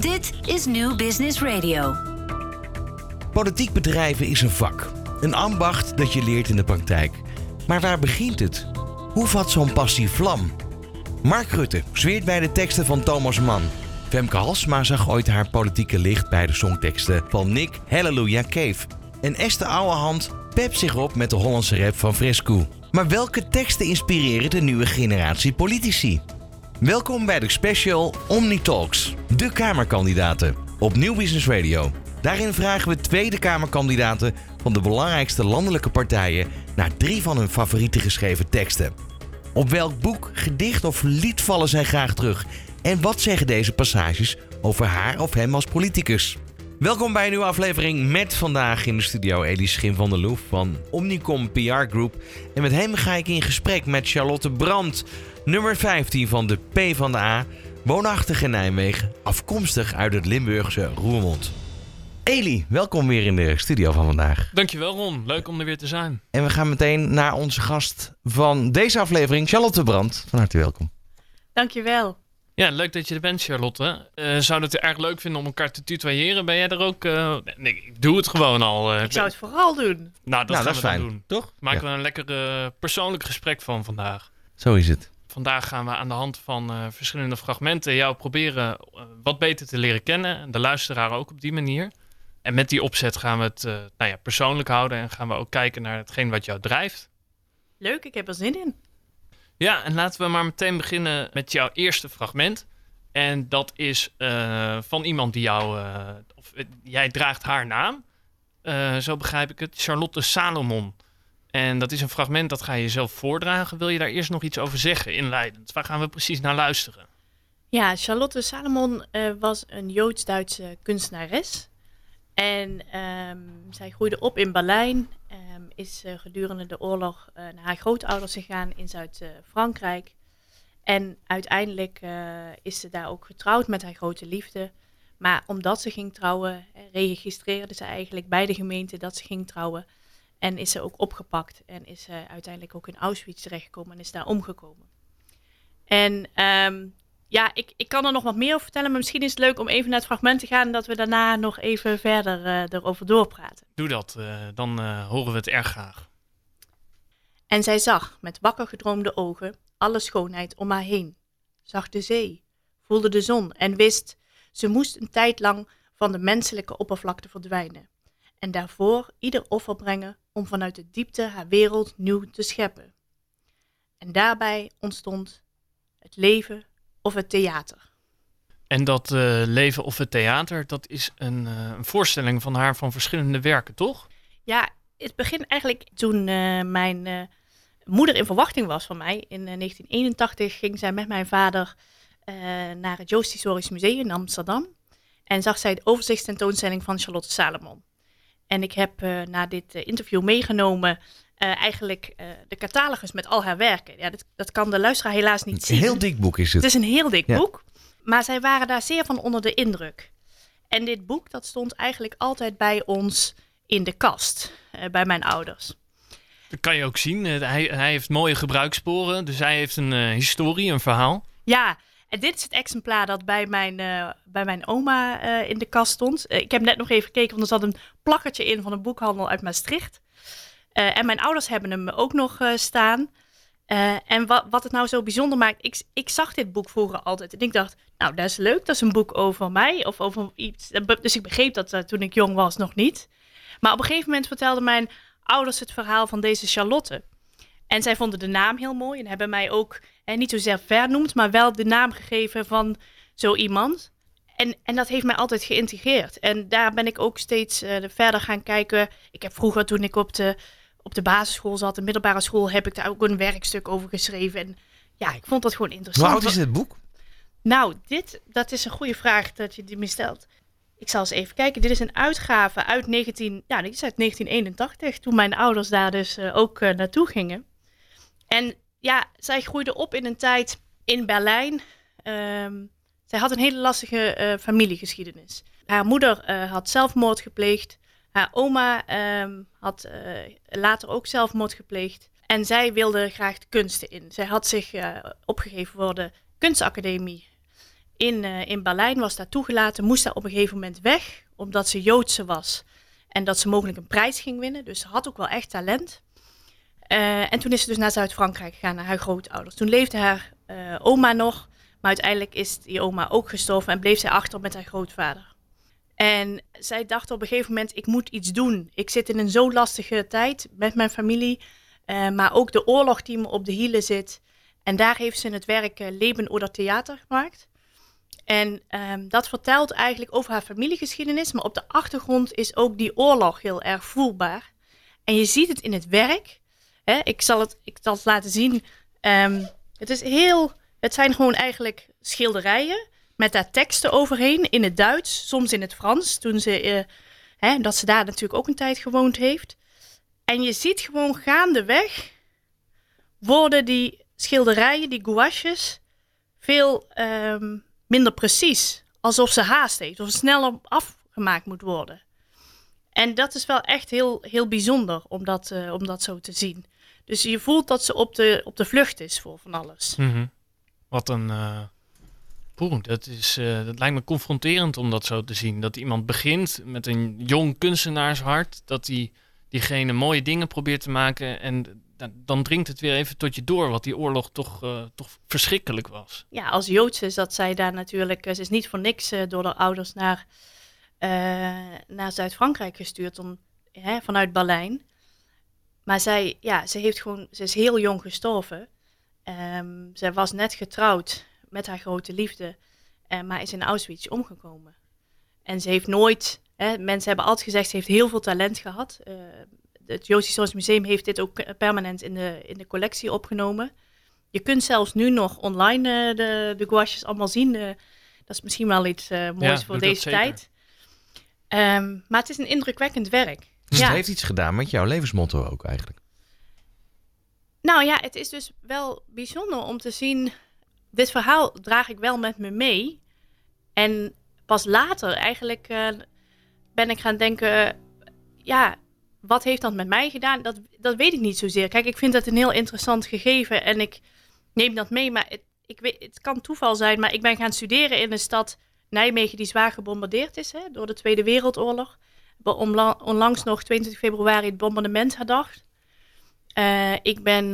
Dit is New Business Radio. Politiek bedrijven is een vak. Een ambacht dat je leert in de praktijk. Maar waar begint het? Hoe vat zo'n passie vlam? Mark Rutte zweert bij de teksten van Thomas Mann. Femke Halsma zag ooit haar politieke licht bij de songteksten van Nick Hallelujah Cave. En Esther Ouwehand pept zich op met de Hollandse rap van Fresco. Maar welke teksten inspireren de nieuwe generatie politici? Welkom bij de special Omni Talks, de Kamerkandidaten, op Nieuw Business Radio. Daarin vragen we Tweede Kamerkandidaten van de belangrijkste landelijke partijen naar drie van hun favoriete geschreven teksten. Op welk boek, gedicht of lied vallen zij graag terug? En wat zeggen deze passages over haar of hem als politicus? Welkom bij een nieuwe aflevering met vandaag in de studio Elie Schim van der Loef van Omnicom PR Group. En met hem ga ik in gesprek met Charlotte Brandt, nummer 15 van de P van de A, woonachtig in Nijmegen, afkomstig uit het Limburgse Roermond. Elie, welkom weer in de studio van vandaag. Dankjewel Ron, leuk om er weer te zijn. En we gaan meteen naar onze gast van deze aflevering, Charlotte Brandt. Van harte welkom. Dankjewel. Ja, leuk dat je er bent, Charlotte. Uh, zou het erg leuk vinden om elkaar te tutoyeren? Ben jij er ook? Uh... Nee, ik doe het gewoon al. Uh, ik zou het vooral doen. Nou, dat, nou, dat is fijn, doen. toch? Maken we een lekker persoonlijk gesprek van vandaag. Zo is het. Vandaag gaan we aan de hand van verschillende fragmenten jou proberen wat beter te leren kennen. En de luisteraar ook op die manier. En met die opzet gaan we het nou ja, persoonlijk houden en gaan we ook kijken naar hetgeen wat jou drijft. Leuk, ik heb er zin in. Ja, en laten we maar meteen beginnen met jouw eerste fragment. En dat is uh, van iemand die jou, uh, of uh, jij draagt haar naam. zo begrijp ik het, Charlotte Salomon. En dat is een fragment dat ga je zelf voordragen. Wil je daar eerst nog iets over zeggen, inleidend? Waar gaan we precies naar luisteren? Ja, Charlotte Salomon was een Joods-Duitse kunstenares. En um, zij groeide op in Berlijn um, is uh, gedurende de oorlog uh, naar haar grootouders gegaan in Zuid-Frankrijk. En uiteindelijk uh, is ze daar ook getrouwd met haar grote liefde. Maar omdat ze ging trouwen, registreerde ze eigenlijk bij de gemeente dat ze ging trouwen. En is ze ook opgepakt en is ze uiteindelijk ook in Auschwitz terechtgekomen en is daar omgekomen. En um, ja, ik, ik kan er nog wat meer over vertellen, maar misschien is het leuk om even naar het fragment te gaan en dat we daarna nog even verder uh, erover doorpraten. Doe dat, uh, dan uh, horen we het erg graag. En zij zag met wakker gedroomde ogen alle schoonheid om haar heen. Zag de zee, voelde de zon en wist, ze moest een tijd lang van de menselijke oppervlakte verdwijnen. En daarvoor ieder offer brengen om vanuit de diepte haar wereld nieuw te scheppen. En daarbij ontstond het leven of het theater. En dat uh, leven of het theater, dat is een, uh, een, voorstelling van haar van verschillende werken, toch? Ja, het begint eigenlijk toen uh, mijn moeder in verwachting was van mij. In 1981 ging zij met mijn vader naar het Joost Historisch Museum in Amsterdam. En zag zij de overzichtstentoonstelling van Charlotte Salomon. En ik heb na dit interview meegenomen uh, eigenlijk uh, de catalogus met al haar werken. Ja, dat, dat kan de luisteraar helaas niet zien. Een heel dik boek is het. Het is een heel dik ja. boek. Maar zij waren daar zeer van onder de indruk. En dit boek, dat stond eigenlijk altijd bij ons in de kast. Uh, bij mijn ouders. Dat kan je ook zien. hij, hij heeft mooie gebruikssporen. Dus hij heeft een historie, een verhaal. Ja, en dit is het exemplaar dat bij mijn, bij mijn oma in de kast stond. ik heb net nog even gekeken, want er zat een plakkertje in van een boekhandel uit Maastricht. Uh, en mijn ouders hebben hem ook nog uh, staan. Uh, en wat, wat het nou zo bijzonder maakt, ik, ik zag dit boek vroeger altijd. En ik dacht, nou, dat is leuk, dat is een boek over mij of over iets. Dus ik begreep dat toen ik jong was nog niet. Maar op een gegeven moment vertelden mijn ouders het verhaal van deze Charlotte. En zij vonden de naam heel mooi en hebben mij ook eh, niet zozeer vernoemd, maar wel de naam gegeven van zo iemand. En, en dat heeft mij altijd geïntegreerd. En daar ben ik ook steeds verder gaan kijken. Ik heb vroeger, toen ik op de op de basisschool zat, de middelbare school, heb ik daar ook een werkstuk over geschreven. En ja, ik vond dat gewoon interessant. Hoe oud is dit boek? Nou, dit, dat is een goede vraag dat je die me stelt. Ik zal eens even kijken. Dit is een uitgave uit, 19, ja, dit is uit 1981, toen mijn ouders daar dus uh, ook uh, naartoe gingen. En ja, zij groeide op in een tijd in Berlijn. Um, zij had een hele lastige uh, familiegeschiedenis. Haar moeder had zelfmoord gepleegd. Haar oma um, had uh, later ook zelfmoord gepleegd. En zij wilde graag de kunsten in. Zij had zich uh, opgegeven voor de kunstacademie in, uh, in Berlijn, was daar toegelaten, moest daar op een gegeven moment weg, omdat ze Joodse was. En dat ze mogelijk een prijs ging winnen. Dus ze had ook wel echt talent. En toen is ze dus naar Zuid-Frankrijk gegaan, naar haar grootouders. Toen leefde haar oma nog, maar uiteindelijk is die oma ook gestorven en bleef zij achter met haar grootvader. En zij dacht op een gegeven moment, ik moet iets doen. Ik zit in een zo lastige tijd met mijn familie, uh, maar ook de oorlog die me op de hielen zit. En daar heeft ze het werk uh, Leben oder Theater gemaakt. En um, dat vertelt eigenlijk over haar familiegeschiedenis, maar op de achtergrond is ook die oorlog heel erg voelbaar. En je ziet het in het werk. Hè? Ik, zal het, ik zal laten zien. Um, het is heel, het zijn gewoon eigenlijk schilderijen met daar teksten overheen in het Duits, soms in het Frans, toen ze, uh, hè, dat ze daar natuurlijk ook een tijd gewoond heeft. En je ziet gewoon gaandeweg worden die schilderijen, die gouaches, veel um, minder precies. Alsof ze haast heeft, of sneller afgemaakt moet worden. En dat is wel echt heel, heel bijzonder om dat, uh, om dat zo te zien. Dus je voelt dat ze op de, op de vlucht is voor van alles. -hmm. Wat een. Uh, poeh, dat, is, uh, dat lijkt me confronterend om dat zo te zien. Dat iemand begint met een jong kunstenaarshart. Dat die, diegene mooie dingen probeert te maken. En dan dringt het weer even tot je door wat die oorlog toch, uh, toch verschrikkelijk was. Ja, als Joodse zat zij daar natuurlijk. Ze is niet voor niks door de ouders naar, naar Zuid-Frankrijk gestuurd om, hè, vanuit Berlijn. Maar zij, ja, ze heeft gewoon, ze is heel jong gestorven. Um, zij was net getrouwd met haar grote liefde, uh, maar is in Auschwitz omgekomen. En ze heeft nooit, hè, mensen hebben altijd gezegd, ze heeft heel veel talent gehad. Uh, het Joods Historisch Museum heeft dit ook permanent in de, in de collectie opgenomen. Je kunt zelfs nu nog online uh, de, de gouaches allemaal zien. dat is misschien wel iets moois ja, voor deze tijd. Um, maar het is een indrukwekkend werk. Dus ja. het heeft iets gedaan met jouw levensmotto ook eigenlijk. Nou ja, het is dus wel bijzonder om te zien. Dit verhaal draag ik wel met me mee. En pas later eigenlijk uh, ben ik gaan denken. Ja, wat heeft dat met mij gedaan? Dat, dat weet ik niet zozeer. Kijk, ik vind dat een heel interessant gegeven en ik neem dat mee. Maar het, ik weet, het kan toeval zijn, maar ik ben gaan studeren in een stad Nijmegen die zwaar gebombardeerd is hè, door de Tweede Wereldoorlog onlangs nog 22 februari het bombardement herdacht. Uh, ik ben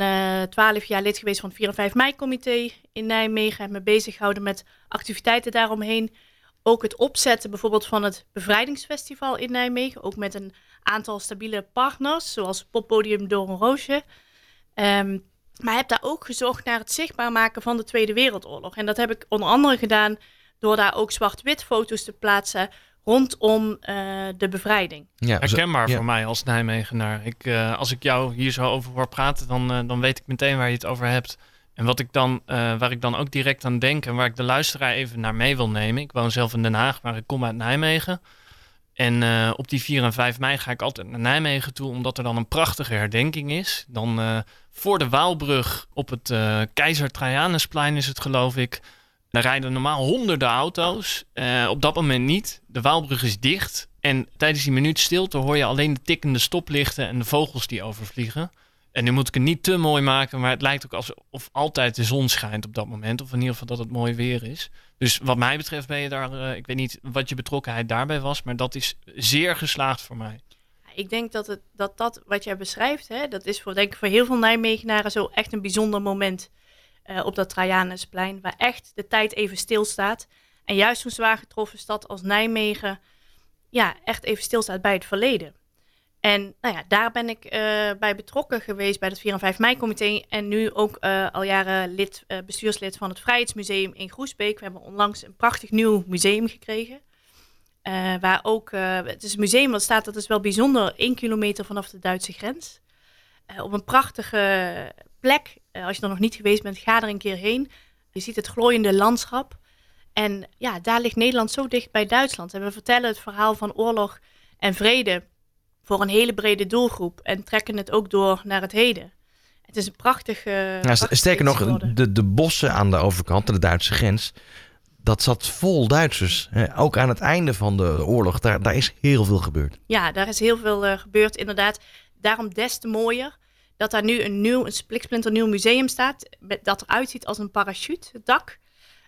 twaalf uh, jaar lid geweest van het 4 en 5 mei-comité in Nijmegen. Heb me bezig gehouden met activiteiten daaromheen. Ook het opzetten bijvoorbeeld van het Bevrijdingsfestival in Nijmegen. Ook met een aantal stabiele partners, zoals Poppodium Door een Roosje. Um, maar heb daar ook gezocht naar het zichtbaar maken van de Tweede Wereldoorlog. En dat heb ik onder andere gedaan door daar ook zwart-wit foto's te plaatsen rondom uh, de bevrijding. Ja, Herkenbaar ja. voor mij als Nijmegenaar. Ik, uh, als ik jou hier zo over hoor praten, dan, uh, dan weet ik meteen waar je het over hebt. En wat ik dan, waar ik dan ook direct aan denk en waar ik de luisteraar even naar mee wil nemen. Ik woon zelf in Den Haag, maar ik kom uit Nijmegen. En op die 4 en 5 mei ga ik altijd naar Nijmegen toe, omdat er dan een prachtige herdenking is. Dan voor de Waalbrug op het Keizer Trajanusplein is het geloof ik daar rijden normaal honderden auto's. Uh, op dat moment niet. De Waalbrug is dicht. En tijdens die minuut stilte hoor je alleen de tikkende stoplichten en de vogels die overvliegen. En nu moet ik het niet te mooi maken, maar het lijkt ook alsof altijd de zon schijnt op dat moment. Of in ieder geval dat het mooi weer is. Dus wat mij betreft ben je daar, uh, ik weet niet wat je betrokkenheid daarbij was, maar dat is zeer geslaagd voor mij. Ik denk dat het, dat, dat wat jij beschrijft, hè, dat is voor, denk ik, voor heel veel Nijmegenaren zo echt een bijzonder moment uh, op dat Trajanusplein, waar echt de tijd even stilstaat. En juist zo'n zwaar getroffen stad als Nijmegen, ja, echt even stilstaat bij het verleden. En nou ja, daar ben ik uh, bij betrokken geweest bij het 4 en 5 mei-comité. En nu ook uh, al jaren lid, bestuurslid van het Vrijheidsmuseum in Groesbeek. We hebben onlangs een prachtig nieuw museum gekregen. waar ook, het is een museum wat staat, dat is wel bijzonder, één kilometer vanaf de Duitse grens. op een prachtige plek. Uh, als je er nog niet geweest bent, ga er een keer heen. Je ziet het glooiende landschap. En ja, daar ligt Nederland zo dicht bij Duitsland. En we vertellen het verhaal van oorlog en vrede voor een hele brede doelgroep. En trekken het ook door naar het heden. Het is een prachtige. Ja, sterker nog, de, de bossen aan de overkant, de Duitse grens. Dat zat vol Duitsers. Ook aan het einde van de oorlog. Daar, daar is heel veel gebeurd. Ja, daar is heel veel uh, gebeurd, inderdaad. Daarom des te mooier dat daar nu een nieuw, een nieuw museum staat. Dat eruit ziet als een parachute, dak.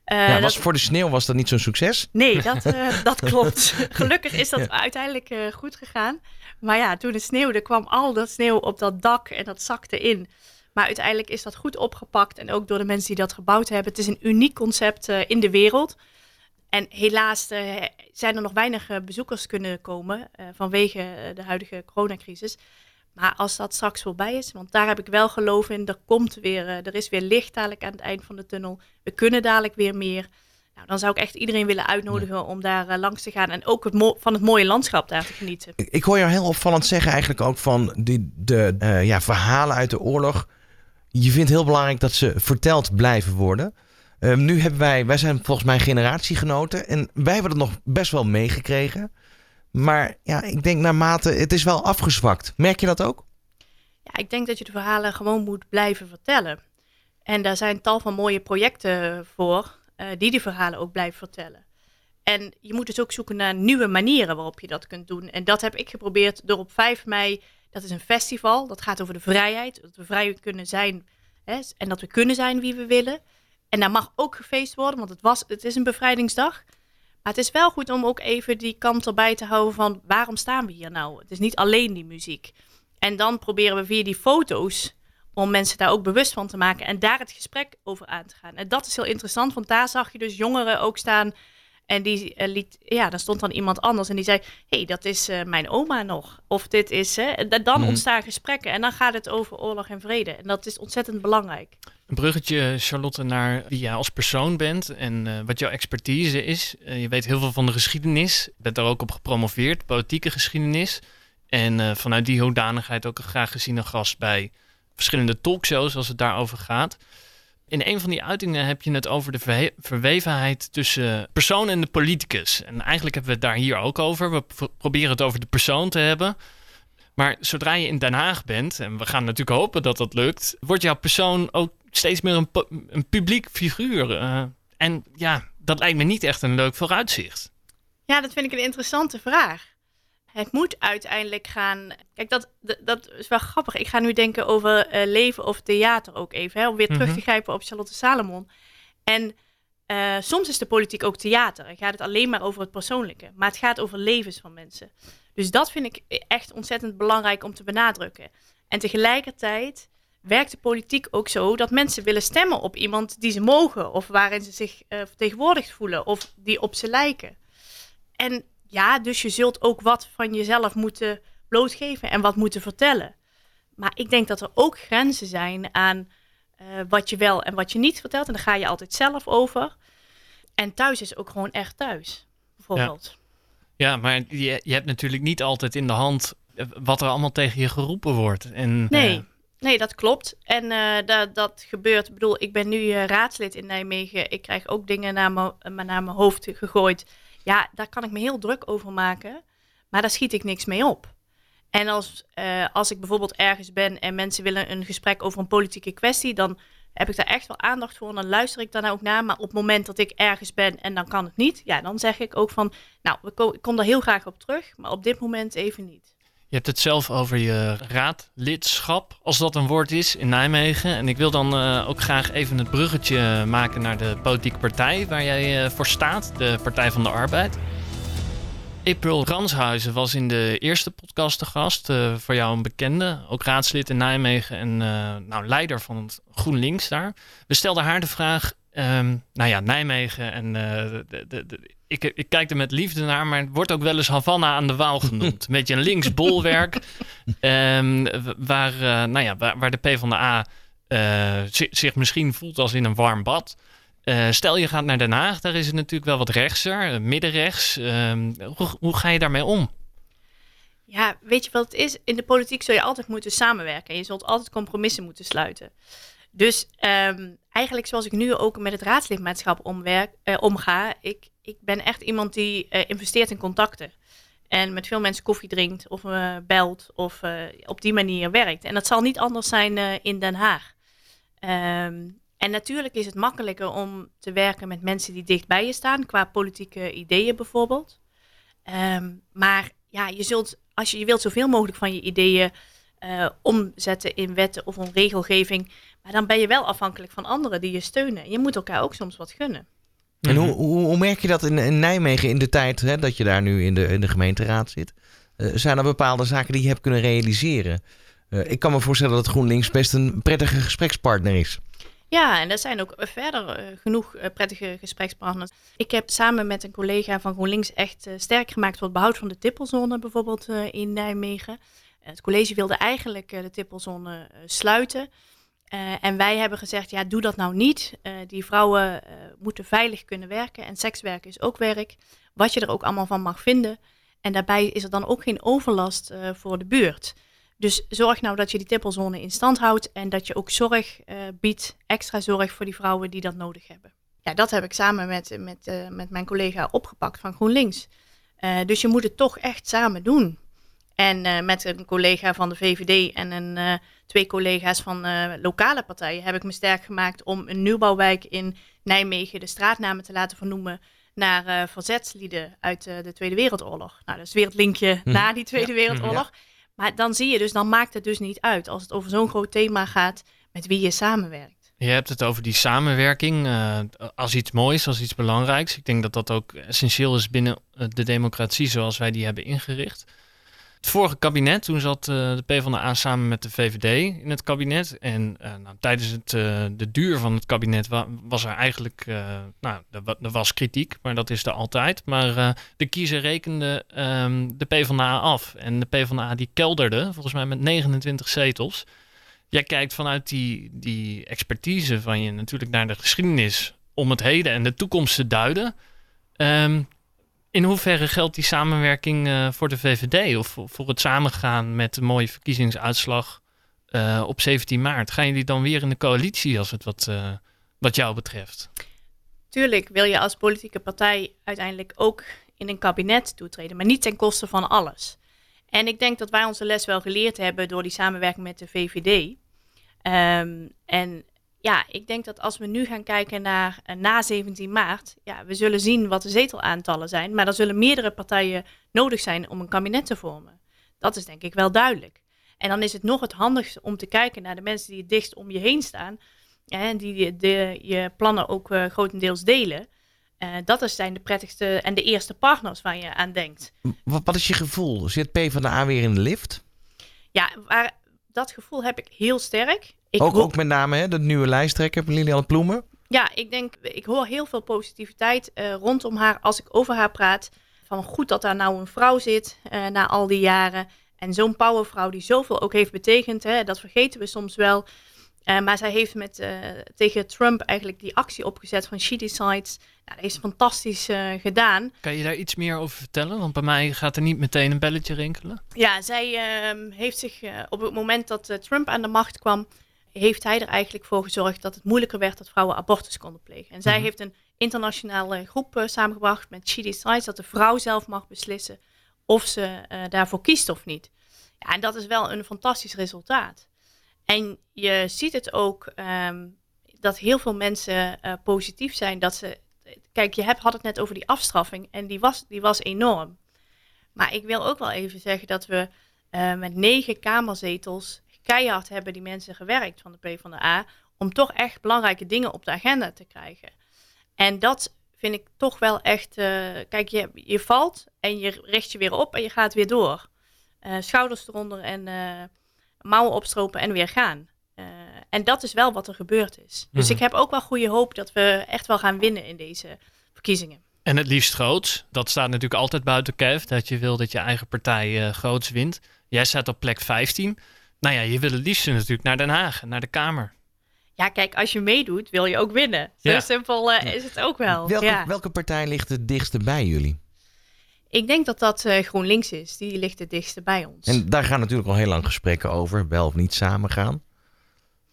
Eh, ja, was, dat- voor de sneeuw was dat niet zo'n succes? Nee, dat, eh, dat klopt. Gelukkig is dat uiteindelijk eh, goed gegaan. Maar ja, toen het sneeuwde, kwam al dat sneeuw op dat dak en dat zakte in. Maar uiteindelijk is dat goed opgepakt en ook door de mensen die dat gebouwd hebben. Het is een uniek concept in de wereld. En helaas zijn er nog weinig bezoekers kunnen komen vanwege de huidige coronacrisis. Maar als dat straks voorbij is, want daar heb ik wel geloof in, er komt weer, eh, er is weer licht dadelijk aan het eind van de tunnel. We kunnen dadelijk weer meer. Nou, dan zou ik echt iedereen willen uitnodigen om daar eh, langs te gaan en ook het van het mooie landschap daar te genieten. Ik, ik hoor jou heel opvallend zeggen eigenlijk ook van die, de eh, ja, verhalen uit de oorlog. Je vindt heel belangrijk dat ze verteld blijven worden. Ehm, nu hebben wij, wij zijn volgens mij generatiegenoten en wij hebben het nog best wel meegekregen. Maar ja, ik denk naarmate, het is wel afgezwakt. Merk je dat ook? Ja, ik denk dat je de verhalen gewoon moet blijven vertellen. En daar zijn tal van mooie projecten voor, eh, die die verhalen ook blijven vertellen. En je moet dus ook zoeken naar nieuwe manieren waarop je dat kunt doen. En dat heb ik geprobeerd door op 5 mei, dat is een festival, dat gaat over de vrijheid. Dat we vrij kunnen zijn hè, en dat we kunnen zijn wie we willen. En daar mag ook gefeest worden, want het, was, het is een bevrijdingsdag. Maar het is wel goed om ook even die kant erbij te houden van waarom staan we hier nou? Het is niet alleen die muziek. En dan proberen we via die foto's om mensen daar ook bewust van te maken en daar het gesprek over aan te gaan. En dat is heel interessant, want daar zag je dus jongeren ook staan. En die eh, liet, ja, daar stond dan iemand anders en die zei: hey, dat is eh, mijn oma nog. Of dit is, hè. En dan Mhm. ontstaan gesprekken en dan gaat het over oorlog en vrede. En dat is ontzettend belangrijk. Een bruggetje, Charlotte, naar wie jij als persoon bent en eh, wat jouw expertise is. Eh, je weet heel veel van de geschiedenis. Je bent daar ook op gepromoveerd, politieke geschiedenis. En eh, vanuit die hoedanigheid ook een graag geziene gast bij verschillende talkshows als het daarover gaat. In een van die uitingen heb je het over de verwevenheid tussen persoon en de politicus. En eigenlijk hebben we het daar hier ook over. We pro- proberen het over de persoon te hebben. Maar zodra je in Den Haag bent, en we gaan natuurlijk hopen dat dat lukt, wordt jouw persoon ook steeds meer een, pu- een publiek figuur. eh. en ja, dat lijkt me niet echt een leuk vooruitzicht. Ja, dat vind ik een interessante vraag. Het moet uiteindelijk gaan. Kijk, dat, dat, is wel grappig. Ik ga nu denken over eh, leven of theater ook even. Hè, om weer terug Mhm. te grijpen op Charlotte Salomon. En eh, soms is de politiek ook theater. En gaat het alleen maar over het persoonlijke. Maar het gaat over levens van mensen. Dus dat vind ik echt ontzettend belangrijk om te benadrukken. En tegelijkertijd werkt de politiek ook zo dat mensen willen stemmen op iemand die ze mogen. Of waarin ze zich eh, vertegenwoordigd voelen. Of die op ze lijken. En ja, dus je zult ook wat van jezelf moeten blootgeven en wat moeten vertellen. Maar ik denk dat er ook grenzen zijn aan eh, wat je wel en wat je niet vertelt. En daar ga je altijd zelf over. En thuis is ook gewoon echt thuis, bijvoorbeeld. Ja, maar je, je hebt natuurlijk niet altijd in de hand eh, wat er allemaal tegen je geroepen wordt. En, Nee, nee, dat klopt. En eh, dat, dat gebeurt. Ik bedoel, ik ben nu eh, raadslid in Nijmegen. Ik krijg ook dingen naar mijn, eh, naar mijn hoofd gegooid. Ja, daar kan ik me heel druk over maken. Maar daar schiet ik niks mee op. En als, als ik bijvoorbeeld ergens ben en mensen willen een gesprek over een politieke kwestie, dan heb ik daar echt wel aandacht voor en dan luister ik daarna ook naar. Maar op het moment dat ik ergens ben en dan kan het niet, ja, dan zeg ik ook van, nou, ik kom daar heel graag op terug, maar op dit moment even niet. Je hebt het zelf over je raadlidschap, als dat een woord is, in Nijmegen. En ik wil dan eh, ook graag even het bruggetje maken naar de politieke partij waar jij eh, voor staat, de Partij van de Arbeid. April Ranshuizen was in de eerste podcast te gast, eh, voor jou een bekende, ook raadslid in Nijmegen en nou, leider van het GroenLinks daar. We stelden haar de vraag, ehm, nou ja, Nijmegen en de, de, de- ik, ik kijk er met liefde naar, maar het wordt ook wel eens Havana aan de Waal genoemd. Een beetje een links bolwerk, ehm, waar, eh, nou ja, waar, waar de PvdA eh, zi- zich misschien voelt als in een warm bad. Eh, stel je gaat naar Den Haag, daar is het natuurlijk wel wat rechtser, middenrechts. Ehm, hoe, hoe ga je daarmee om? Ja, weet je wat het is? In de politiek zul je altijd moeten samenwerken. En je zult altijd compromissen moeten sluiten. Dus ehm, eigenlijk zoals ik nu ook met het raadslidmaatschap omwerk, eh, omga, ik, ik ben echt iemand die eh, investeert in contacten. En met veel mensen koffie drinkt of eh, belt of eh, op die manier werkt. En dat zal niet anders zijn in Den Haag. Ehm, en natuurlijk is het makkelijker om te werken met mensen die dicht bij je staan, qua politieke ideeën bijvoorbeeld. Ehm, maar ja, je zult, als je, je wilt zoveel mogelijk van je ideeën omzetten in wetten of een regelgeving. Maar dan ben je wel afhankelijk van anderen die je steunen. Je moet elkaar ook soms wat gunnen. En Mhm. hoe, hoe, hoe merk je dat in, in Nijmegen in de tijd hè, dat je daar nu in de, in de gemeenteraad zit? Eh, zijn er bepaalde zaken die je hebt kunnen realiseren? Eh, ik kan me voorstellen dat GroenLinks best een prettige gesprekspartner is. Ja, en er zijn ook verder eh, genoeg prettige gesprekspartners. Ik heb samen met een collega van GroenLinks echt sterk gemaakt voor het behoud van de tippelzone, bijvoorbeeld in Nijmegen. Het college wilde eigenlijk de tippelzone sluiten. Eh, en wij hebben gezegd, ja, doe dat nou niet. Eh, die vrouwen eh, moeten veilig kunnen werken en sekswerken is ook werk. Wat je er ook allemaal van mag vinden. En daarbij is er dan ook geen overlast voor de buurt. Dus zorg nou dat je die tippelzone in stand houdt en dat je ook zorg biedt, extra zorg voor die vrouwen die dat nodig hebben. Ja, dat heb ik samen met, met, met mijn collega opgepakt van GroenLinks. Dus je moet het toch echt samen doen. En eh, met een collega van de VVD en een, eh, twee collega's van eh, lokale partijen heb ik me sterk gemaakt om een nieuwbouwwijk in Nijmegen de straatnamen te laten vernoemen naar verzetslieden uit de Tweede Wereldoorlog. Nou, dat is weer het linkje Hm. na die Tweede Wereldoorlog. Maar dan zie je dus, dan maakt het dus niet uit als het over zo'n groot thema gaat met wie je samenwerkt. Je hebt het over die samenwerking als iets moois, als iets belangrijks. Ik denk dat dat ook essentieel is binnen de democratie zoals wij die hebben ingericht. Het vorige kabinet, toen zat eh, de PvdA samen met de VVD in het kabinet. En eh, nou, tijdens het, eh, de duur van het kabinet wa- was er eigenlijk, nou, er, wa- was kritiek, maar dat is er altijd. Maar de kiezer rekende ehm, de PvdA af. En de PvdA die kelderde, volgens mij met 29 zetels. Jij kijkt vanuit die, die expertise van je natuurlijk naar de geschiedenis om het heden en de toekomst te duiden. Ehm, in hoeverre geldt die samenwerking eh, voor de VVD of voor, het samengaan met een mooie verkiezingsuitslag eh, op 17 maart? Gaan jullie dan weer in de coalitie als het wat, eh, wat jou betreft? Tuurlijk wil je als politieke partij uiteindelijk ook in een kabinet toetreden, maar niet ten koste van alles. En ik denk dat wij onze les wel geleerd hebben door die samenwerking met de VVD. Ehm, en ja, ik denk dat als we nu gaan kijken naar eh, na 17 maart, ja, we zullen zien wat de zetelaantallen zijn, maar er zullen meerdere partijen nodig zijn om een kabinet te vormen. Dat is denk ik wel duidelijk. En dan is het nog het handigste om te kijken naar de mensen die het dichtst om je heen staan en die de, je plannen ook eh, grotendeels delen. Eh, dat is- zijn de prettigste en de eerste partners waar je aan denkt. Wat, wat is je gevoel? Zit PvdA weer in de lift? Ja, waar, dat gevoel heb ik heel sterk. Ik ook, hoop- ook met name hè, de nieuwe lijsttrekker Lilian Ploemen. Ja, ik denk, ik hoor heel veel positiviteit eh, rondom haar als ik over haar praat. Van goed dat daar nou een vrouw zit eh, na al die jaren. En zo'n powervrouw die zoveel ook heeft betekend, hè, dat vergeten we soms wel. Eh, maar zij heeft met, tegen Trump eigenlijk die actie opgezet van She Decides. Dat is fantastisch eh, gedaan. Kan je daar iets meer over vertellen? Want bij mij gaat er niet meteen een belletje rinkelen. Ja, zij ehm, heeft zich eh, op het moment dat eh, Trump aan de macht kwam, heeft hij er eigenlijk voor gezorgd dat het moeilijker werd dat vrouwen abortus konden plegen. En zij Mhm. heeft een internationale groep samengebracht met She Decides, dat de vrouw zelf mag beslissen of ze daarvoor kiest of niet. Ja, en dat is wel een fantastisch resultaat. En je ziet het ook ehm, dat heel veel mensen positief zijn dat ze. Kijk, je hebt, had het net over die afstraffing en die was, die was enorm. Maar ik wil ook wel even zeggen dat we eh, met negen kamerzetels keihard hebben die mensen gewerkt van de PvdA om toch echt belangrijke dingen op de agenda te krijgen. En dat vind ik toch wel echt. eh, kijk, je, je valt en je richt je weer op en je gaat weer door. Eh, schouders eronder en mouwen opstropen en weer gaan. En dat is wel wat er gebeurd is. Dus Mhm. ik heb ook wel goede hoop dat we echt wel gaan winnen in deze verkiezingen. En het liefst groots. Dat staat natuurlijk altijd buiten kijf. Dat je wil dat je eigen partij eh, groots wint. Jij staat op plek 15. Nou ja, je wil het liefst natuurlijk naar Den Haag, naar de Kamer. Ja, kijk, als je meedoet, wil je ook winnen. Zo Ja. simpel eh, is het ook wel. Welke, ja. welke partij ligt het dichtste bij jullie? Ik denk dat dat eh, GroenLinks is. Die ligt het dichtste bij ons. En daar gaan natuurlijk al heel lang gesprekken over, wel of niet samen gaan.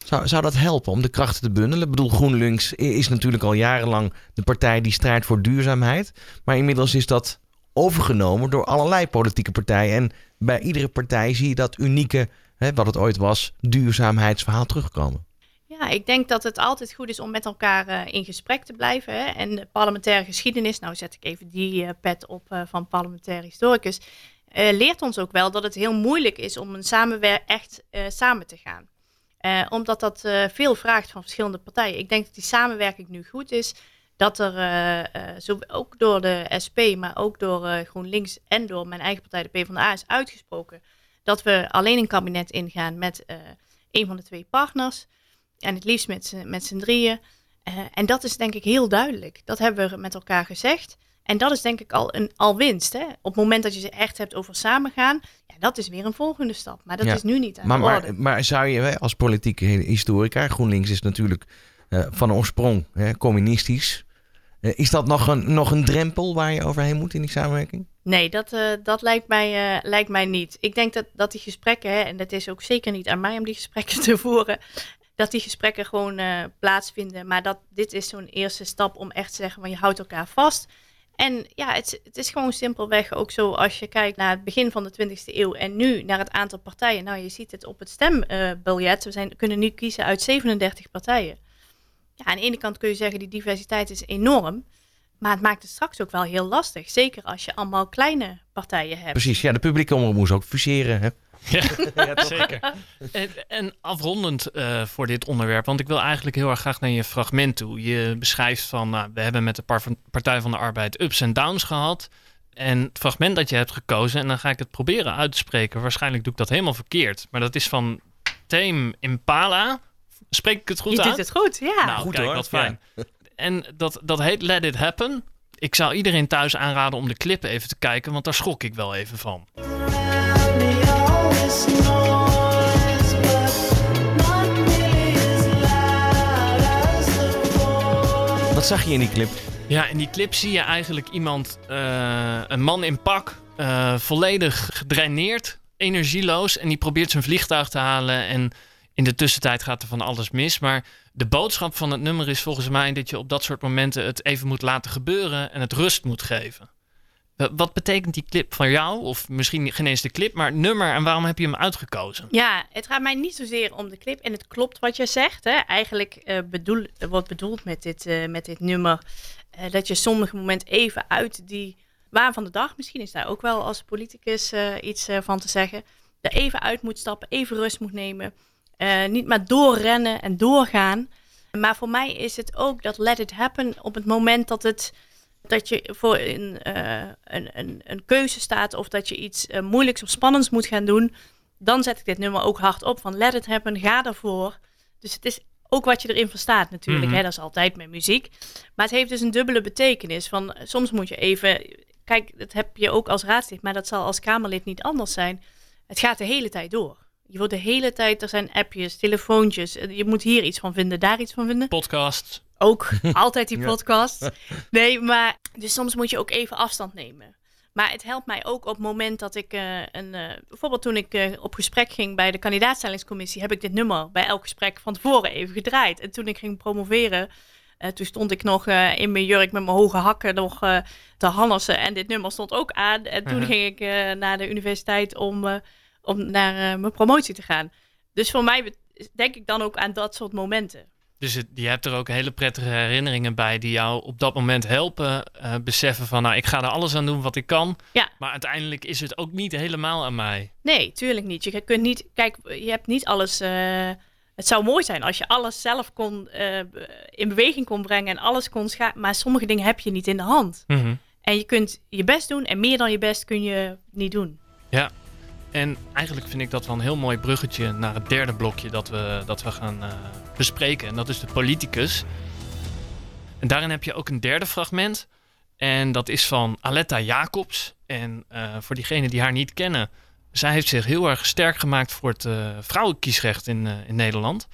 Zou, zou dat helpen om de krachten te bundelen? Ik bedoel, GroenLinks is natuurlijk al jarenlang de partij die strijdt voor duurzaamheid. Maar inmiddels is dat overgenomen door allerlei politieke partijen. En bij iedere partij zie je dat unieke, hè, wat het ooit was, duurzaamheidsverhaal terugkomen. Ja, ik denk dat het altijd goed is om met elkaar eh, in gesprek te blijven. Hè? En de parlementaire geschiedenis, nou zet ik even die eh, pet op eh, van parlementair historicus, leert ons ook wel dat het heel moeilijk is om een samenwer echt samen te gaan. Eh, omdat dat eh, veel vraagt van verschillende partijen. Ik denk dat die samenwerking nu goed is. dat er eh, ook door de SP, maar ook door GroenLinks en door mijn eigen partij, de PvdA, is uitgesproken dat we alleen een kabinet ingaan met een van de twee partners. En het liefst met, met z'n drieën. En dat is denk ik heel duidelijk. Dat hebben we met elkaar gezegd. En dat is denk ik al een al winst. Hè? Op het moment dat je ze echt hebt over samengaan, ja, dat is weer een volgende stap. Maar dat Ja. is nu niet aan Maar, de orde. maar, maar zou je als politieke historica, GroenLinks is natuurlijk eh, van oorsprong hè, communistisch. Eh, is dat nog een, nog een drempel waar je overheen moet in die samenwerking? Nee, dat, eh, dat lijkt, mij, lijkt mij niet. Ik denk dat, dat die gesprekken, hè, en dat is ook zeker niet aan mij om die gesprekken te voeren, dat die gesprekken gewoon plaatsvinden. Maar dat dit is zo'n eerste stap om echt te zeggen van je houdt elkaar vast. En ja, het, is- het is gewoon simpelweg ook zo als je kijkt naar het begin van de 20e eeuw en nu naar het aantal partijen. Nou, je ziet het op het stembiljet. We zijn, kunnen nu kiezen uit 37 partijen. Ja, aan de ene kant kun je zeggen die diversiteit is enorm. Maar het maakt het straks ook wel heel lastig. Zeker als je allemaal kleine partijen hebt. Precies, ja, de publieke omroep moest ook fuseren. Hè? Ja, zeker. En, en afrondend eh, voor dit onderwerp, want ik wil eigenlijk heel erg graag naar je fragment toe. Je beschrijft van, nou, we hebben met de Par- Partij van de Arbeid ups en downs gehad. En het fragment dat je hebt gekozen, en dan ga ik het proberen uit te spreken. Waarschijnlijk doe ik dat helemaal verkeerd. Maar dat is van Tame Impala. Spreek ik het goed je uit? doet het goed, ja. Nou, Goed kijk, hoor, wat fijn. En dat, dat heet Let It Happen. Ik zou iedereen thuis aanraden om de clip even te kijken, want daar schrok ik wel even van. Wat zag je in die clip? Ja, in die clip zie je eigenlijk iemand, eh, een man in pak, eh, volledig gedraineerd, energieloos. En die probeert zijn vliegtuig te halen. En in de tussentijd gaat er van alles mis. Maar de boodschap van het nummer is volgens mij dat je op dat soort momenten het even moet laten gebeuren en het rust moet geven. Eh, Wat betekent die clip van jou? Of misschien geen eens de clip, maar nummer en waarom heb je hem uitgekozen? Ja, het gaat mij niet zozeer om de clip. En het klopt wat je zegt. Hè. Eigenlijk eh, bedoel, wordt bedoeld met dit, eh, met dit nummer dat je sommige momenten even uit die waan van de dag, misschien is daar ook wel als politicus iets van te zeggen, er even uit moet stappen, even rust moet nemen. Niet maar doorrennen en doorgaan. Maar voor mij is het ook dat let it happen op het moment dat het dat je voor een, eh, een, een, een keuze staat of dat je iets eh, moeilijks of spannends moet gaan doen, dan zet ik dit nummer ook hard op van let it happen, ga ervoor. Dus het is ook wat je erin verstaat natuurlijk, Mhm. hè, dat is altijd met muziek. Maar het heeft dus een dubbele betekenis van eh, soms moet je even, kijk, dat heb je ook als raadslid, maar dat zal als Kamerlid niet anders zijn. Het gaat de hele tijd door. Je wordt de hele tijd, er zijn appjes, telefoontjes, je moet hier iets van vinden, daar iets van vinden Podcast. Ook altijd die podcast. Nee, maar dus soms moet je ook even afstand nemen. Maar het helpt mij ook op het moment dat ik eh, een. eh, bijvoorbeeld toen ik eh, op gesprek ging bij de kandidaatstellingscommissie, heb ik dit nummer bij elk gesprek van tevoren even gedraaid. En toen ik ging promoveren, eh, toen stond ik nog eh, in mijn jurk met mijn hoge hakken nog eh, te hannessen. En dit nummer stond ook aan. En toen ging ik eh, naar de universiteit om, eh, om naar eh, mijn promotie te gaan. Dus voor mij denk ik dan ook aan dat soort momenten. Dus het, je hebt er ook hele prettige herinneringen bij die jou op dat moment helpen eh, beseffen van, nou, ik ga er alles aan doen wat ik kan. Ja. Maar uiteindelijk is het ook niet helemaal aan mij. Nee, tuurlijk niet. Je kunt niet, kijk, je hebt niet alles. eh, het zou mooi zijn als je alles zelf kon, eh, in beweging kon brengen en alles kon schaken. Maar sommige dingen heb je niet in de hand. En je kunt je best doen en meer dan je best kun je niet doen. En eigenlijk vind ik dat wel een heel mooi bruggetje naar het derde blokje dat we, dat we gaan eh, bespreken. En dat is de politicus. En daarin heb je ook een derde fragment. En dat is van Aletta Jacobs. En eh, voor diegenen die haar niet kennen, zij heeft zich heel erg sterk gemaakt voor het eh, vrouwenkiesrecht in, in Nederland.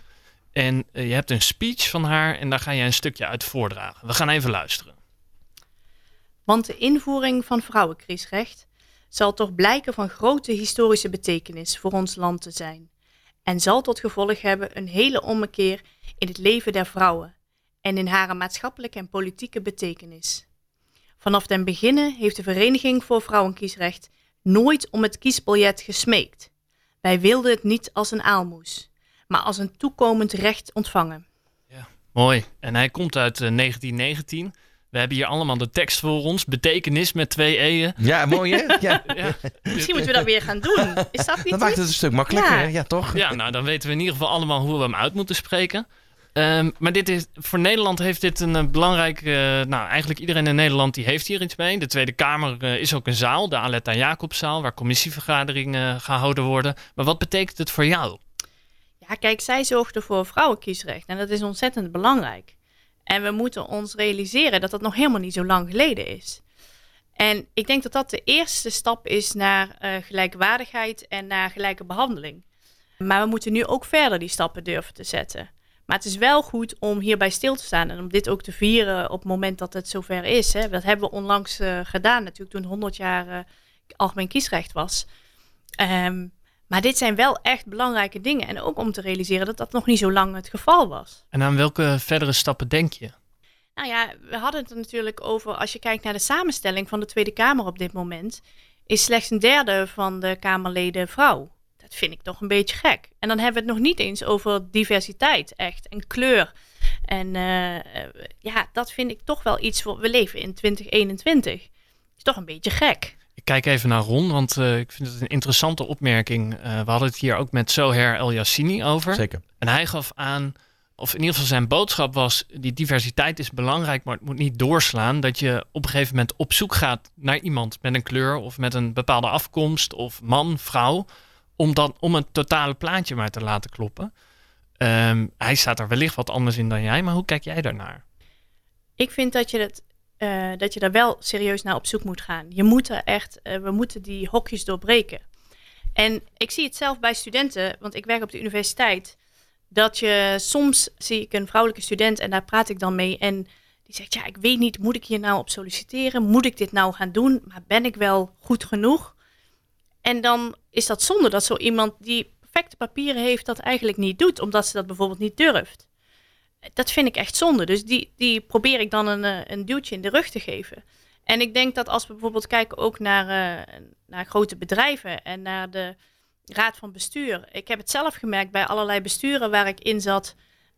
En je hebt een speech van haar en daar ga je een stukje uit voordragen. We gaan even luisteren. Want de invoering van vrouwenkiesrecht zal toch blijken van grote historische betekenis voor ons land te zijn. En zal tot gevolg hebben een hele ommekeer in het leven der vrouwen en in haar maatschappelijke en politieke betekenis. Vanaf den beginnen heeft de Vereniging voor Vrouwenkiesrecht nooit om het kiesbiljet gesmeekt. Wij wilden het niet als een aalmoes, maar als een toekomend recht ontvangen. Mooi. En hij komt uit eh, 1919. We hebben hier allemaal de tekst voor ons. Betekenis met twee e'en. Ja, mooi hè? Ja, Ja, Misschien moeten we dat weer gaan doen. Is dat niet dat maakt het een stuk makkelijker, Ja. hè? ja toch? ja, nou dan weten we in ieder geval allemaal hoe we hem uit moeten spreken. Ehm, maar dit is, voor Nederland heeft dit een uh, belangrijke... nou, eigenlijk iedereen in Nederland die heeft hier iets mee. De Tweede Kamer uh, is ook een zaal, de Aletta Jacobszaal... waar commissievergaderingen gehouden worden. Maar wat betekent het voor jou? Ja, kijk, zij zorgde voor vrouwenkiesrecht. En dat is ontzettend belangrijk. En we moeten ons realiseren dat dat nog helemaal niet zo lang geleden is. En ik denk dat dat de eerste stap is naar uh, gelijkwaardigheid en naar gelijke behandeling. Maar we moeten nu ook verder die stappen durven te zetten. Maar het is wel goed om hierbij stil te staan en om dit ook te vieren op het moment dat het zover is. Hè. Dat hebben we onlangs uh, gedaan, natuurlijk toen 100 jaar uh, algemeen kiesrecht was. Um, maar dit zijn wel echt belangrijke dingen. En ook om te realiseren dat dat nog niet zo lang het geval was. En aan welke verdere stappen denk je? Nou ja, we hadden het er natuurlijk over, als je kijkt naar de samenstelling van de Tweede Kamer op dit moment, is slechts een derde van de Kamerleden vrouw. Dat vind ik toch een beetje gek. En dan hebben we het nog niet eens over diversiteit, echt, en kleur. En uh, ja, dat vind ik toch wel iets voor. We leven in 2021. Is toch een beetje gek. Ik kijk even naar Ron, want uh, ik vind het een interessante opmerking. Uh, we hadden het hier ook met Soher El Yassini over. Zeker. En hij gaf aan, of in ieder geval zijn boodschap was: die diversiteit is belangrijk, maar het moet niet doorslaan dat je op een gegeven moment op zoek gaat naar iemand met een kleur of met een bepaalde afkomst of man, vrouw, om dan om een totale plaatje maar te laten kloppen. Um, hij staat er wellicht wat anders in dan jij, maar hoe kijk jij daarnaar? Ik vind dat je het uh, dat je daar wel serieus naar op zoek moet gaan. Je moet er echt, uh, we moeten die hokjes doorbreken. En ik zie het zelf bij studenten, want ik werk op de universiteit, dat je soms zie ik een vrouwelijke student en daar praat ik dan mee en die zegt, ja, ik weet niet, moet ik hier nou op solliciteren? Moet ik dit nou gaan doen? Maar ben ik wel goed genoeg? En dan is dat zonde dat zo iemand die perfecte papieren heeft dat eigenlijk niet doet, omdat ze dat bijvoorbeeld niet durft dat vind ik echt zonde. Dus die, die probeer ik dan een, eh, een duwtje in de rug te geven. En ik denk dat als we bijvoorbeeld kijken ook naar, uh, naar grote bedrijven en naar de raad van bestuur. Ik heb het zelf gemerkt bij allerlei besturen waar ik in zat.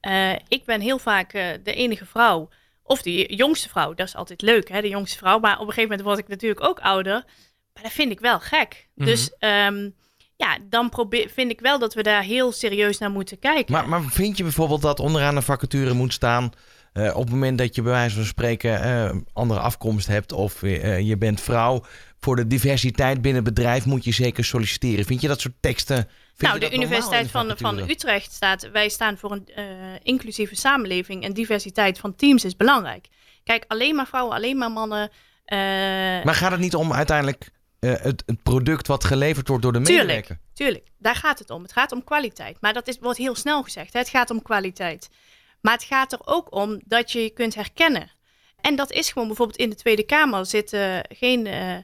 Uh, ik ben heel vaak uh, de enige vrouw. Of de jongste vrouw. Dat is altijd leuk, hè, de jongste vrouw. Maar op een gegeven moment word ik natuurlijk ook ouder. Maar dat vind ik wel gek. Mm -hmm. Dus um, ja, dan probeer, vind ik wel dat we daar heel serieus naar moeten kijken. Maar, maar vind je bijvoorbeeld dat onderaan een vacature moet staan... Uh, op het moment dat je bij wijze van spreken uh, andere afkomst hebt of uh, je bent vrouw... voor de diversiteit binnen het bedrijf moet je zeker solliciteren. Vind je dat soort teksten... nou, de Universiteit van, van Utrecht staat... wij staan voor een inclusieve samenleving... en diversiteit van teams is belangrijk. Kijk, alleen maar vrouwen, alleen maar mannen... maar gaat het niet om uiteindelijk uh, het, het, product wat geleverd wordt door de tuurlijk, medewerker. Tuurlijk, daar gaat het om. Het gaat om kwaliteit. Maar dat is, wordt heel snel gezegd. Hè? Het gaat om kwaliteit. Maar het gaat er ook om dat je je kunt herkennen. En dat is gewoon bijvoorbeeld in de Tweede Kamer zitten, geen, uh,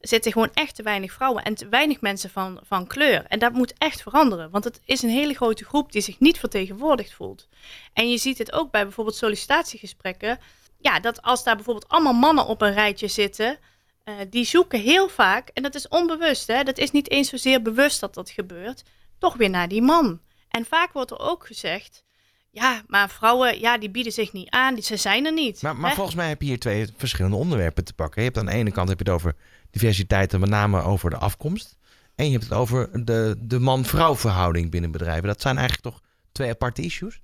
zitten gewoon echt te weinig vrouwen en te weinig mensen van, van kleur. En dat moet echt veranderen. Want het is een hele grote groep die zich niet vertegenwoordigd voelt. En je ziet het ook bij bijvoorbeeld sollicitatiegesprekken. Ja, dat als daar bijvoorbeeld allemaal mannen op een rijtje zitten uh, die zoeken heel vaak, en dat is onbewust, hè, dat is niet eens zozeer bewust dat dat gebeurt, toch weer naar die man. En vaak wordt er ook gezegd, ja, maar vrouwen, ja, die bieden zich niet aan, die, ze zijn er niet. Maar, maar volgens mij heb je hier twee verschillende onderwerpen te pakken. Je hebt aan de ene kant heb je het over diversiteit en met name over de afkomst. En je hebt het over de, de man-vrouw verhouding binnen bedrijven. Dat zijn eigenlijk toch twee aparte issues?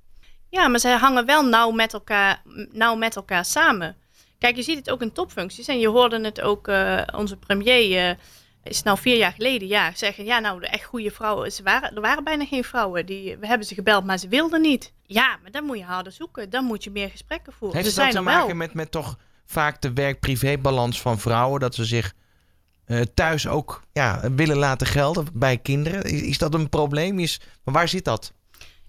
Ja, maar ze hangen wel nauw met elkaar, nauw met elkaar samen. Kijk, je ziet het ook in topfuncties. En je hoorde het ook, uh, onze premier uh, is nou vier jaar geleden ja, zeggen... ja, nou, de echt goede vrouwen, ze waren, er waren bijna geen vrouwen. Die, we hebben ze gebeld, maar ze wilden niet. Ja, maar dan moet je harder zoeken. Dan moet je meer gesprekken voeren. Heeft ze zijn te maken met, met toch vaak de werk-privé-balans van vrouwen? Dat ze zich uh, thuis ook ja, willen laten gelden bij kinderen? Is, is dat een probleem? Is, maar waar zit dat?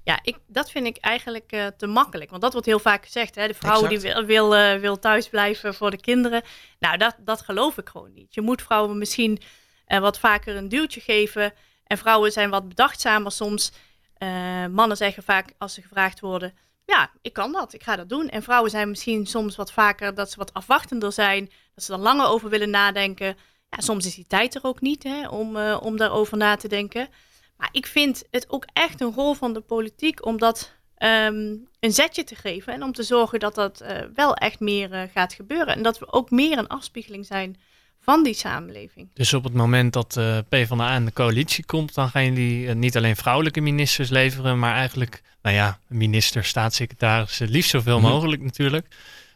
Ja, ik, dat vind ik eigenlijk uh, te makkelijk. Want dat wordt heel vaak gezegd. Hè? De vrouw exact. die wil, wil, uh, wil thuis blijven voor de kinderen. Nou, dat, dat geloof ik gewoon niet. Je moet vrouwen misschien uh, wat vaker een duwtje geven. En vrouwen zijn wat bedachtzamer soms. mannen zeggen vaak als ze gevraagd worden... Ja, ik kan dat. Ik ga dat doen. En vrouwen zijn misschien soms wat vaker dat ze wat afwachtender zijn. Dat ze er langer over willen nadenken. Ja, soms is die tijd er ook niet hè, om, om daarover na te denken. Maar ik vind het ook echt een rol van de politiek om dat um, een zetje te geven. En om te zorgen dat dat uh, wel echt meer uh, gaat gebeuren. En dat we ook meer een afspiegeling zijn van die samenleving. Dus op het moment dat uh, PvdA in de coalitie komt, dan gaan jullie niet alleen vrouwelijke ministers leveren, maar eigenlijk, nou ja, minister, staatssecretaris, liefst zoveel mhm. mogelijk natuurlijk.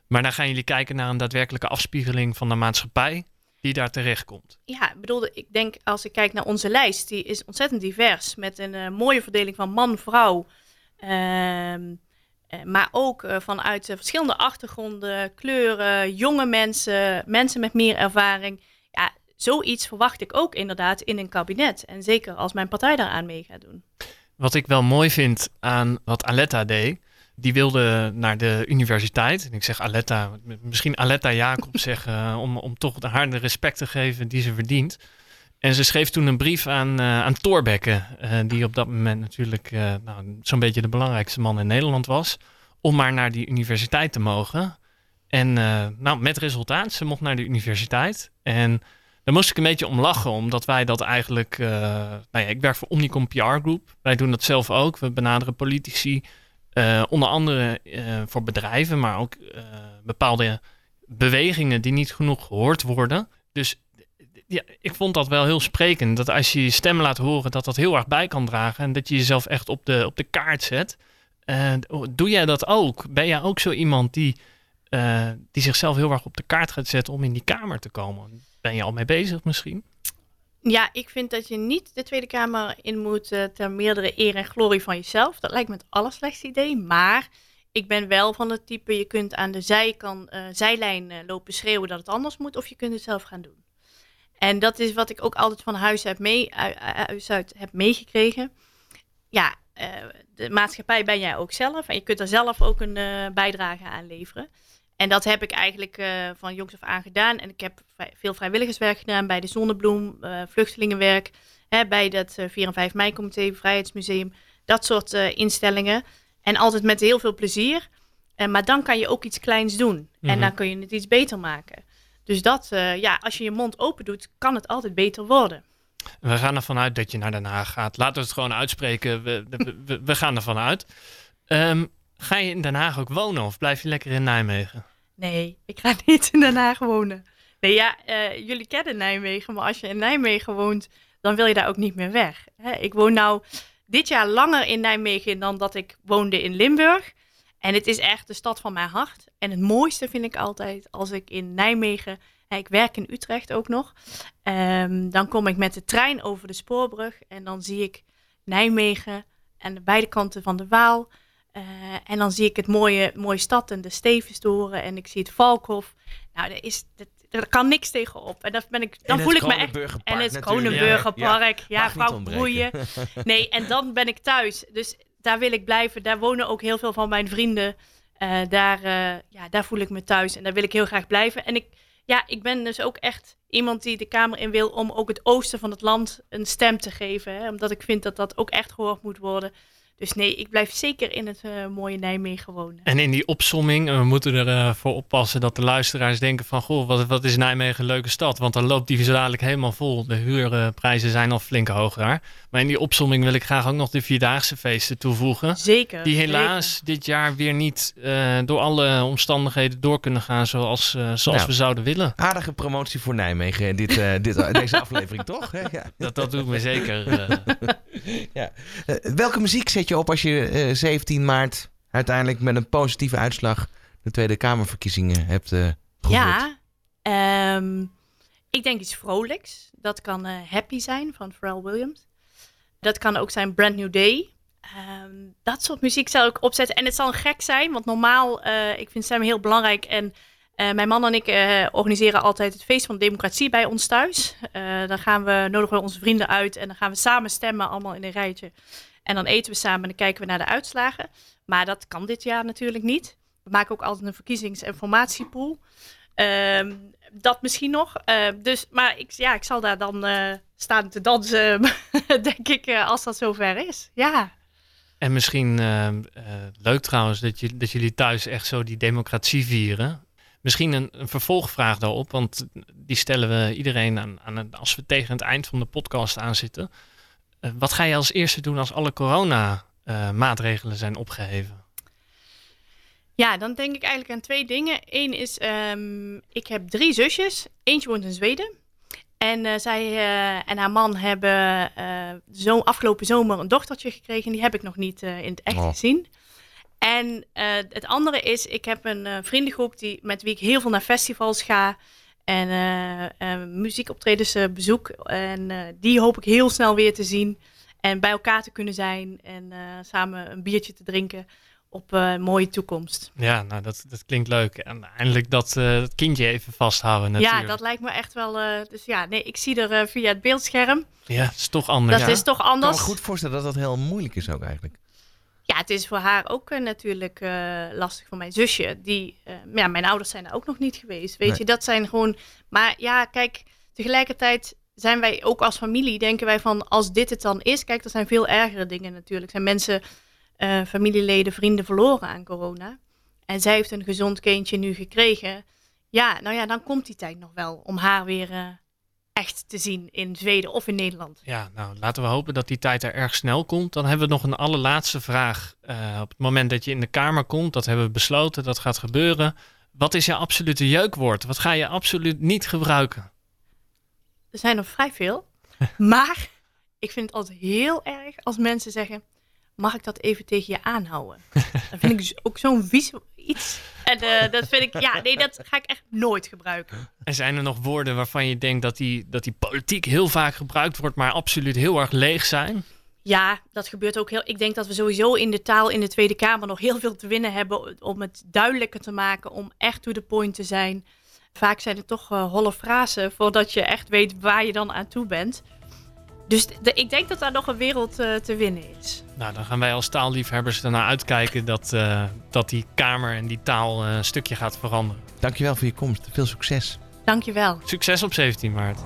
Maar dan gaan jullie kijken naar een daadwerkelijke afspiegeling van de maatschappij die daar terecht komt. Ja, ik bedoelde, ik denk als ik kijk naar onze lijst, die is ontzettend divers. Met een uh, mooie verdeling van man, vrouw. Ehm, uh, maar ook uh, vanuit verschillende achtergronden, kleuren, jonge mensen, mensen met meer ervaring. Ja, zoiets verwacht ik ook inderdaad in een kabinet. En zeker als mijn partij daaraan mee gaat doen. Wat ik wel mooi vind aan wat Aletta deed, die wilde naar de universiteit. En ik zeg Aletta, misschien Aletta Jacob zeggen, om, om toch haar de respect te geven die ze verdient. En ze schreef toen een brief aan, uh, aan Thorbecke, uh, die op dat moment natuurlijk uh, nou, zo'n beetje de belangrijkste man in Nederland was, om maar naar die universiteit te mogen. En nou, met resultaat, ze mocht naar de universiteit. En daar moest ik een beetje om lachen, omdat wij dat eigenlijk, nou ja, ik werk voor Omnicom PR Group. Wij doen dat zelf ook. We benaderen politici, uh, onder andere uh, voor bedrijven, maar ook uh, bepaalde bewegingen die niet genoeg gehoord worden. Dus ja, ik vond dat wel heel sprekend. Dat als je je stem laat horen, dat dat heel erg bij kan dragen. En dat je jezelf echt op de, op de kaart zet. doe jij dat ook? Ben jij ook zo iemand die, die zichzelf heel erg op de kaart gaat zetten om in die kamer te komen? Ben je al mee bezig misschien? Ja, ik vind dat je niet de Tweede Kamer in moet uh, ter meerdere eer en glorie van jezelf. Dat lijkt me het allerslechtste idee. Maar ik ben wel van het type, je kunt aan de zijkant, uh, zijlijn uh, lopen schreeuwen dat het anders moet. Of je kunt het zelf gaan doen. En dat is wat ik ook altijd van huis, heb mee, uit heb meegekregen. Ja, de maatschappij ben jij ook zelf. En je kunt er zelf ook een bijdrage aan leveren. En dat heb ik eigenlijk uh, van jongs af aan gedaan. En ik heb veel vrijwilligerswerk gedaan bij de Zonnebloem, uh, vluchtelingenwerk, hè, bij dat uh, 4 en 5 mei comité, Vrijheidsmuseum, dat soort instellingen. En altijd met heel veel plezier. maar dan kan je ook iets kleins doen. Mm -hmm. En dan kun je het iets beter maken. Dus dat, ja, als je je mond open doet, kan het altijd beter worden. We gaan ervan uit dat je naar Den Haag gaat. Laten we het gewoon uitspreken. We, we, we gaan ervan uit. Um, ga je in Den Haag ook wonen of blijf je lekker in Nijmegen? Nee, ik ga niet in Den Haag wonen. Nee, ja, uh, jullie kennen Nijmegen, maar als je in Nijmegen woont, dan wil je daar ook niet meer weg. Hè? Ik woon nou dit jaar langer in Nijmegen dan dat ik woonde in Limburg. En het is echt de stad van mijn hart. En het mooiste vind ik altijd als ik in Nijmegen, hè, ik werk in Utrecht ook nog, um, dan kom ik met de trein over de spoorbrug en dan zie ik Nijmegen aan de beide kanten van de Waal. Uh, en dan zie ik het mooie, mooie stad en de Stevenstoren en ik zie het Valkhof. Nou, er, is, er kan niks tegenop. En dat ben ik, dan voel ik me echt. En het Kronenburgerpark. Ja, ja, ja vrouw broeien. Nee, en dan ben ik thuis. Dus daar wil ik blijven. Daar wonen ook heel veel van mijn vrienden. Uh, daar, uh, ja, daar voel ik me thuis en daar wil ik heel graag blijven. En ik, ja, ik ben dus ook echt iemand die de Kamer in wil om ook het oosten van het land een stem te geven. Hè? Omdat ik vind dat dat ook echt gehoord moet worden. Dus nee, ik blijf zeker in het uh, mooie Nijmegen wonen. En in die opsomming, we moeten ervoor uh, oppassen dat de luisteraars denken van... goh, wat, wat is Nijmegen een leuke stad? Want dan loopt die dadelijk helemaal vol. De huurprijzen zijn al flink hoger daar. Maar in die opsomming wil ik graag ook nog de Vierdaagse feesten toevoegen. Zeker. Die helaas zeker. dit jaar weer niet uh, door alle omstandigheden door kunnen gaan zoals, zoals nou, we zouden willen. Aardige promotie voor Nijmegen, dit, dit, deze aflevering toch? Ja. Dat, dat doet me zeker. ja. welke muziek zet je op als je uh, 17 maart uiteindelijk met een positieve uitslag de Tweede Kamerverkiezingen hebt uh, Ja, um, ik denk iets vrolijks. Dat kan uh, Happy zijn van Pharrell Williams. Dat kan ook zijn Brand New Day. Um, dat soort muziek zal ik opzetten. En het zal gek zijn, want normaal, uh, ik vind stemmen heel belangrijk. En mijn man en ik organiseren altijd het feest van de democratie bij ons thuis. dan gaan we, nodigen we onze vrienden uit en dan gaan we samen stemmen, allemaal in een rijtje. En dan eten we samen en dan kijken we naar de uitslagen. Maar dat kan dit jaar natuurlijk niet. We maken ook altijd een verkiezingsinformatiepool. Uh, dat misschien nog. Uh, dus, maar ik, ja, ik zal daar dan uh, staan te dansen, denk ik, uh, als dat zover is. Ja. En misschien leuk trouwens dat, je, dat jullie thuis echt zo die democratie vieren. Misschien een, een vervolgvraag daarop, want die stellen we iedereen aan, aan als we tegen het eind van de podcast aanzitten. Uh, wat ga je als eerste doen als alle corona-maatregelen uh, zijn opgeheven? Ja, dan denk ik eigenlijk aan twee dingen. Eén is, um, ik heb drie zusjes. Eentje woont in Zweden. En zij en haar man hebben zo afgelopen zomer een dochtertje gekregen. En die heb ik nog niet in het echt Oh. gezien. En het andere is, ik heb een vriendengroep die, met wie ik heel veel naar festivals ga. En muziekoptredens bezoek. En die hoop ik heel snel weer te zien. En bij elkaar te kunnen zijn. En samen een biertje te drinken op een mooie toekomst. Ja, nou dat, dat klinkt leuk. En eindelijk dat, uh, dat kindje even vasthouden natuurlijk. Ja, dat lijkt me echt wel... Uh, dus ja, nee, ik zie er uh, via het beeldscherm. Ja, dat is toch anders. Dat ja. is toch anders. Ik kan me goed voorstellen dat dat heel moeilijk is ook eigenlijk. Ja, het is voor haar ook natuurlijk lastig. Voor mijn zusje, die... ja, mijn ouders zijn er ook nog niet geweest. Weet Nee. je, dat zijn gewoon... Maar ja, kijk, tegelijkertijd zijn wij ook als familie, denken wij van... Als dit het dan is, kijk, er zijn veel ergere dingen natuurlijk. Zijn mensen familieleden, vrienden verloren aan corona. En zij heeft een gezond kindje nu gekregen. Ja, nou ja, dan komt die tijd nog wel om haar weer echt te zien in Zweden of in Nederland. Ja, nou laten we hopen dat die tijd er erg snel komt. Dan hebben we nog een allerlaatste vraag. Uh, op het moment dat je in de kamer komt, dat hebben we besloten, dat gaat gebeuren. Wat is je absolute jeukwoord? Wat ga je absoluut niet gebruiken? Er zijn er vrij veel. maar ik vind het altijd heel erg als mensen zeggen mag ik dat even tegen je aanhouden? Dat vind ik dus ook zo'n vies iets. En uh, dat vind ik, ja, nee, dat ga ik echt nooit gebruiken. En zijn er nog woorden waarvan je denkt dat die, dat die politiek heel vaak gebruikt wordt, maar absoluut heel erg leeg zijn? Ja, dat gebeurt ook heel. Ik denk dat we sowieso in de taal in de Tweede Kamer nog heel veel te winnen hebben om het duidelijker te maken, om echt to the point te zijn. Vaak zijn het toch uh, holle frasen voordat je echt weet waar je dan aan toe bent. Dus de, ik denk dat daar nog een wereld uh, te winnen is. Nou, dan gaan wij als taalliefhebbers ernaar uitkijken dat, uh, dat die kamer en die taal uh, een stukje gaat veranderen. Dankjewel voor je komst. Veel succes. Dankjewel. Succes op 17 maart.